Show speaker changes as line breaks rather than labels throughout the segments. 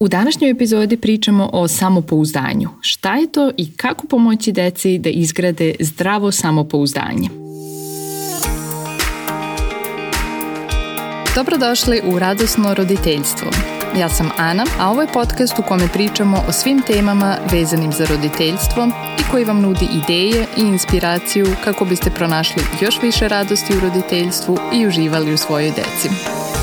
U današnjoj epizodi pričamo o samopouzdanju. Šta je to i kako pomoći deci da izgrade zdravo samopouzdanje? Dobrodošli u Radosno roditeljstvo. Ja sam Ana, a ovo je podcast u kome pričamo o svim temama vezanim za roditeljstvo i koji vam nudi ideje i inspiraciju kako biste pronašli još više radosti u roditeljstvu i uživali u svojoj deci.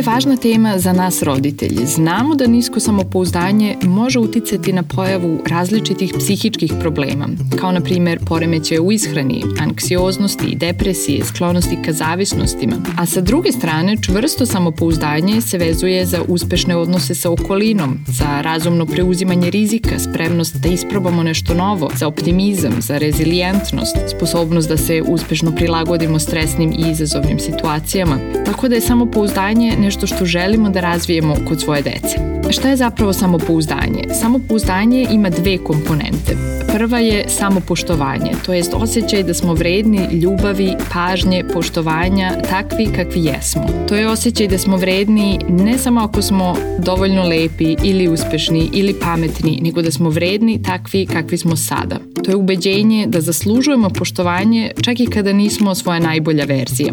Je važna tema za nas roditelji. Znamo da nisko samopouzdanje može uticati na pojavu različitih psihičkih problema, kao na primjer poremeće u ishrani, anksioznosti, depresije, sklonosti ka zavisnostima. A sa druge strane, čvrsto samopouzdanje se vezuje za uspešne odnose sa okolinom, za razumno preuzimanje rizika, spremnost da isprobamo nešto novo, za optimizam, za rezilijentnost, sposobnost da se uspešno prilagodimo stresnim i izazovnim situacijama. Tako da je samopouzdanje nešto što želimo da razvijemo kod svoje dece. Šta je zapravo samopouzdanje? Samopouzdanje ima dve komponente. Prva je samopoštovanje, to jest osjećaj da smo vredni ljubavi, pažnje, poštovanja, takvi kakvi jesmo. To je osjećaj da smo vredni ne samo ako smo dovoljno lepi ili uspešni ili pametni, nego da smo vredni takvi kakvi smo sada. To je ubeđenje da zaslužujemo poštovanje čak i kada nismo svoja najbolja verzija.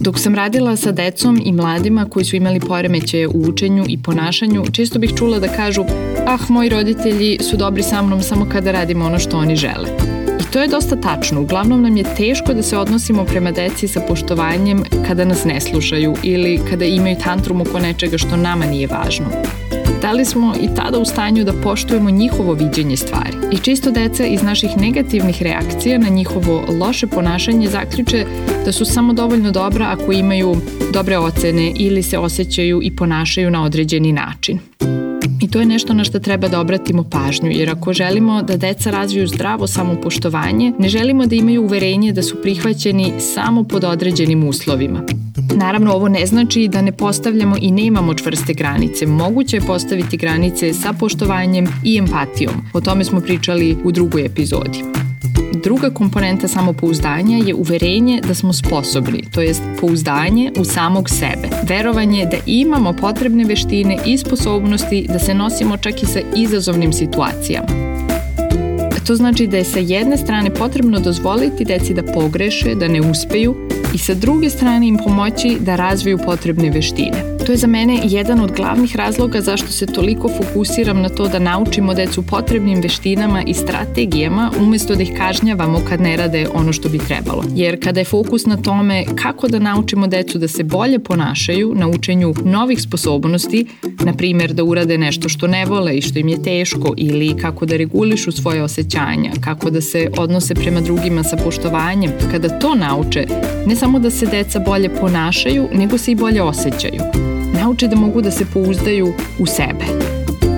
Dok sam radila sa decom i mladima koji su imali poremeće u učenju i ponašanju, često bih čula da kažu ah, moji roditelji su dobri sa mnom samo kada radimo ono što oni žele. I to je dosta tačno. Uglavnom nam je teško da se odnosimo prema deci sa poštovanjem kada nas ne slušaju ili kada imaju tantrum oko nečega što nama nije važno da li smo i tada u stanju da poštujemo njihovo viđenje stvari. I čisto deca iz naših negativnih reakcija na njihovo loše ponašanje zaključe da su samo dovoljno dobra ako imaju dobre ocene ili se osjećaju i ponašaju na određeni način. I to je nešto na što treba da obratimo pažnju, jer ako želimo da deca razviju zdravo samopoštovanje, ne želimo da imaju uverenje da su prihvaćeni samo pod određenim uslovima. Naravno, ovo ne znači da ne postavljamo i nemamo čvrste granice. Moguće je postaviti granice sa poštovanjem i empatijom. O tome smo pričali u drugoj epizodi. Druga komponenta samopouzdanja je uverenje da smo sposobni, to jest pouzdanje u samog sebe. Verovanje da imamo potrebne veštine i sposobnosti da se nosimo čak i sa izazovnim situacijama. To znači da je sa jedne strane potrebno dozvoliti deci da pogreše, da ne uspeju, i sa druge strane im pomoći da razviju potrebne veštine. To je za mene jedan od glavnih razloga zašto se toliko fokusiram na to da naučimo decu potrebnim veštinama i strategijama umesto da ih kažnjavamo kad ne rade ono što bi trebalo. Jer kada je fokus na tome kako da naučimo decu da se bolje ponašaju na učenju novih sposobnosti, na primjer da urade nešto što ne vole i što im je teško ili kako da regulišu svoje osjećanja, kako da se odnose prema drugima sa poštovanjem, kada to nauče, ne samo da se deca bolje ponašaju, nego se i bolje osjećaju nauče da mogu da se pouzdaju u sebe.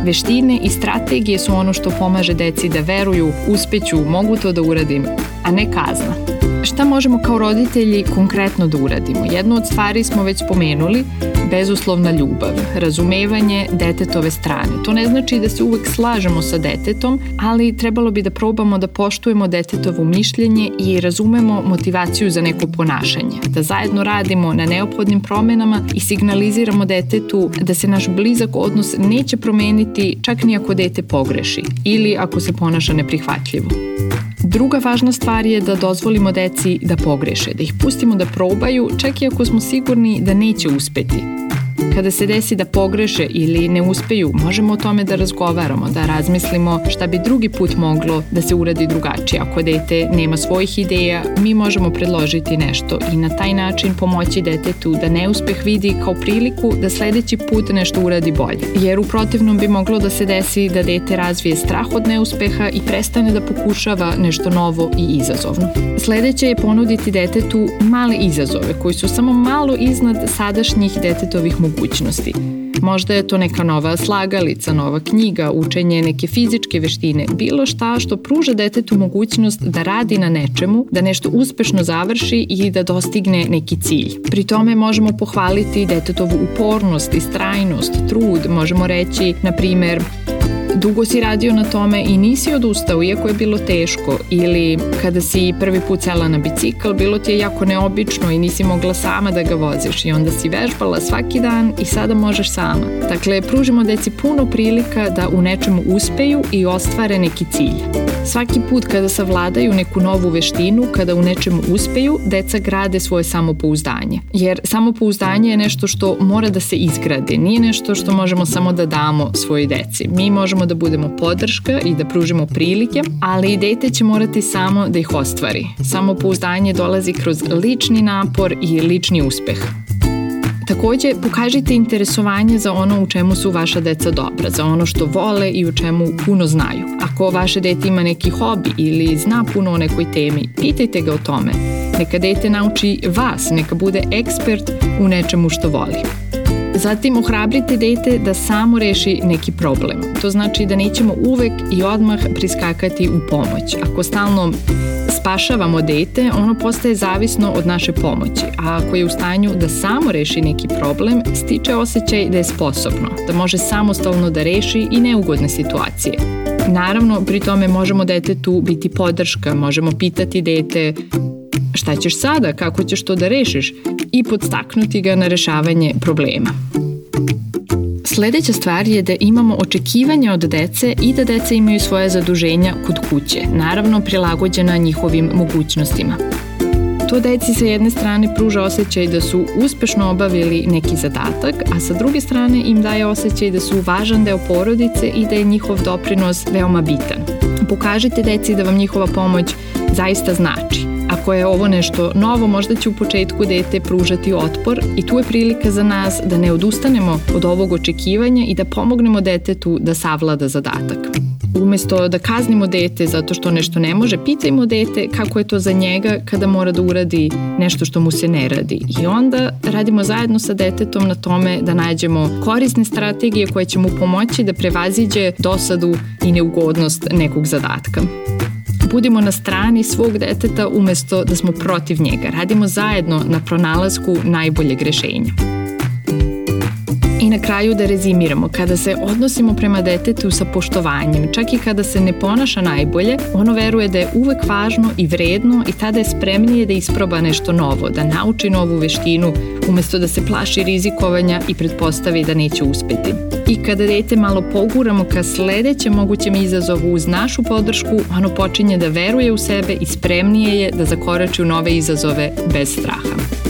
Veštine i strategije su ono što pomaže deci da veruju, uspeću, mogu to da uradim, a ne kazna. Šta možemo kao roditelji konkretno da uradimo? Jednu od stvari smo već spomenuli, bezuslovna ljubav, razumevanje detetove strane. To ne znači da se uvek slažemo sa detetom, ali trebalo bi da probamo da poštujemo detetovo mišljenje i razumemo motivaciju za neko ponašanje. Da zajedno radimo na neophodnim promenama i signaliziramo detetu da se naš blizak odnos neće promeniti čak ni ako dete pogreši ili ako se ponaša neprihvatljivo. Druga važna stvar je da dozvolimo deci da pogreše, da ih pustimo da probaju, čak i ako smo sigurni da neće uspeti. Kada se desi da pogreše ili ne uspeju, možemo o tome da razgovaramo, da razmislimo šta bi drugi put moglo da se uradi drugačije. Ako dete nema svojih ideja, mi možemo predložiti nešto i na taj način pomoći detetu da neuspeh vidi kao priliku da sledeći put nešto uradi bolje. Jer u protivnom bi moglo da se desi da dete razvije strah od neuspeha i prestane da pokušava nešto novo i izazovno. Sledeće je ponuditi detetu male izazove koji su samo malo iznad sadašnjih detetovih mogućnosti mogućnosti. Možda je to neka nova slagalica, nova knjiga, učenje neke fizičke veštine, bilo šta što pruža detetu mogućnost da radi na nečemu, da nešto uspešno završi i da dostigne neki cilj. Pri tome možemo pohvaliti detetovu upornost, istrajnost, trud, možemo reći, na primer, dugo si radio na tome i nisi odustao iako je bilo teško ili kada si prvi put sela na bicikl bilo ti je jako neobično i nisi mogla sama da ga voziš i onda si vežbala svaki dan i sada možeš sama. Dakle, pružimo deci puno prilika da u nečemu uspeju i ostvare neki cilj. Svaki put kada savladaju neku novu veštinu, kada u nečemu uspeju, deca grade svoje samopouzdanje. Jer samopouzdanje je nešto što mora da se izgrade, nije nešto što možemo samo da damo svojoj deci. Mi možemo da budemo podrška i da pružimo prilike, ali i dete će morati samo da ih ostvari. Samopouzdanje dolazi kroz lični napor i lični uspeh. Takođe, pokažite interesovanje za ono u čemu su vaša deca dobra, za ono što vole i u čemu puno znaju. Ako vaše dete ima neki hobi ili zna puno o nekoj temi, pitajte ga o tome. Neka dete nauči vas, neka bude ekspert u nečemu što voli. Zatim ohrabrite dete da samo reši neki problem. To znači da nećemo uvek i odmah priskakati u pomoć. Ako stalno spašavamo dete, ono postaje zavisno od naše pomoći, a ako je u stanju da samo reši neki problem, stiče osjećaj da je sposobno, da može samostalno da reši i neugodne situacije. Naravno, pri tome možemo detetu biti podrška, možemo pitati dete šta ćeš sada, kako ćeš to da rešiš i podstaknuti ga na rešavanje problema. Sledeća stvar je da imamo očekivanja od dece i da deca imaju svoje zaduženja kod kuće, naravno prilagođena njihovim mogućnostima. To deci sa jedne strane pruža osjećaj da su uspešno obavili neki zadatak, a sa druge strane im daje osjećaj da su važan deo porodice i da je njihov doprinos veoma bitan. Pokažite deci da vam njihova pomoć zaista znači Ako je ovo nešto novo, možda će u početku dete pružati otpor i tu je prilika za nas da ne odustanemo od ovog očekivanja i da pomognemo detetu da savlada zadatak. Umesto da kaznimo dete zato što nešto ne može, pitajmo dete kako je to za njega kada mora da uradi nešto što mu se ne radi. I onda radimo zajedno sa detetom na tome da nađemo korisne strategije koje će mu pomoći da prevaziđe dosadu i neugodnost nekog zadatka budimo na strani svog deteta umesto da smo protiv njega. Radimo zajedno na pronalasku najboljeg rešenja. I na kraju da rezimiramo, kada se odnosimo prema detetu sa poštovanjem, čak i kada se ne ponaša najbolje, ono veruje da je uvek važno i vredno i tada je spremnije da isproba nešto novo, da nauči novu veštinu, umesto da se plaši rizikovanja i pretpostavi da neće uspeti. I kada dete malo poguramo ka sledećem mogućem izazovu uz našu podršku, ono počinje da veruje u sebe i spremnije je da zakorači u nove izazove bez straha.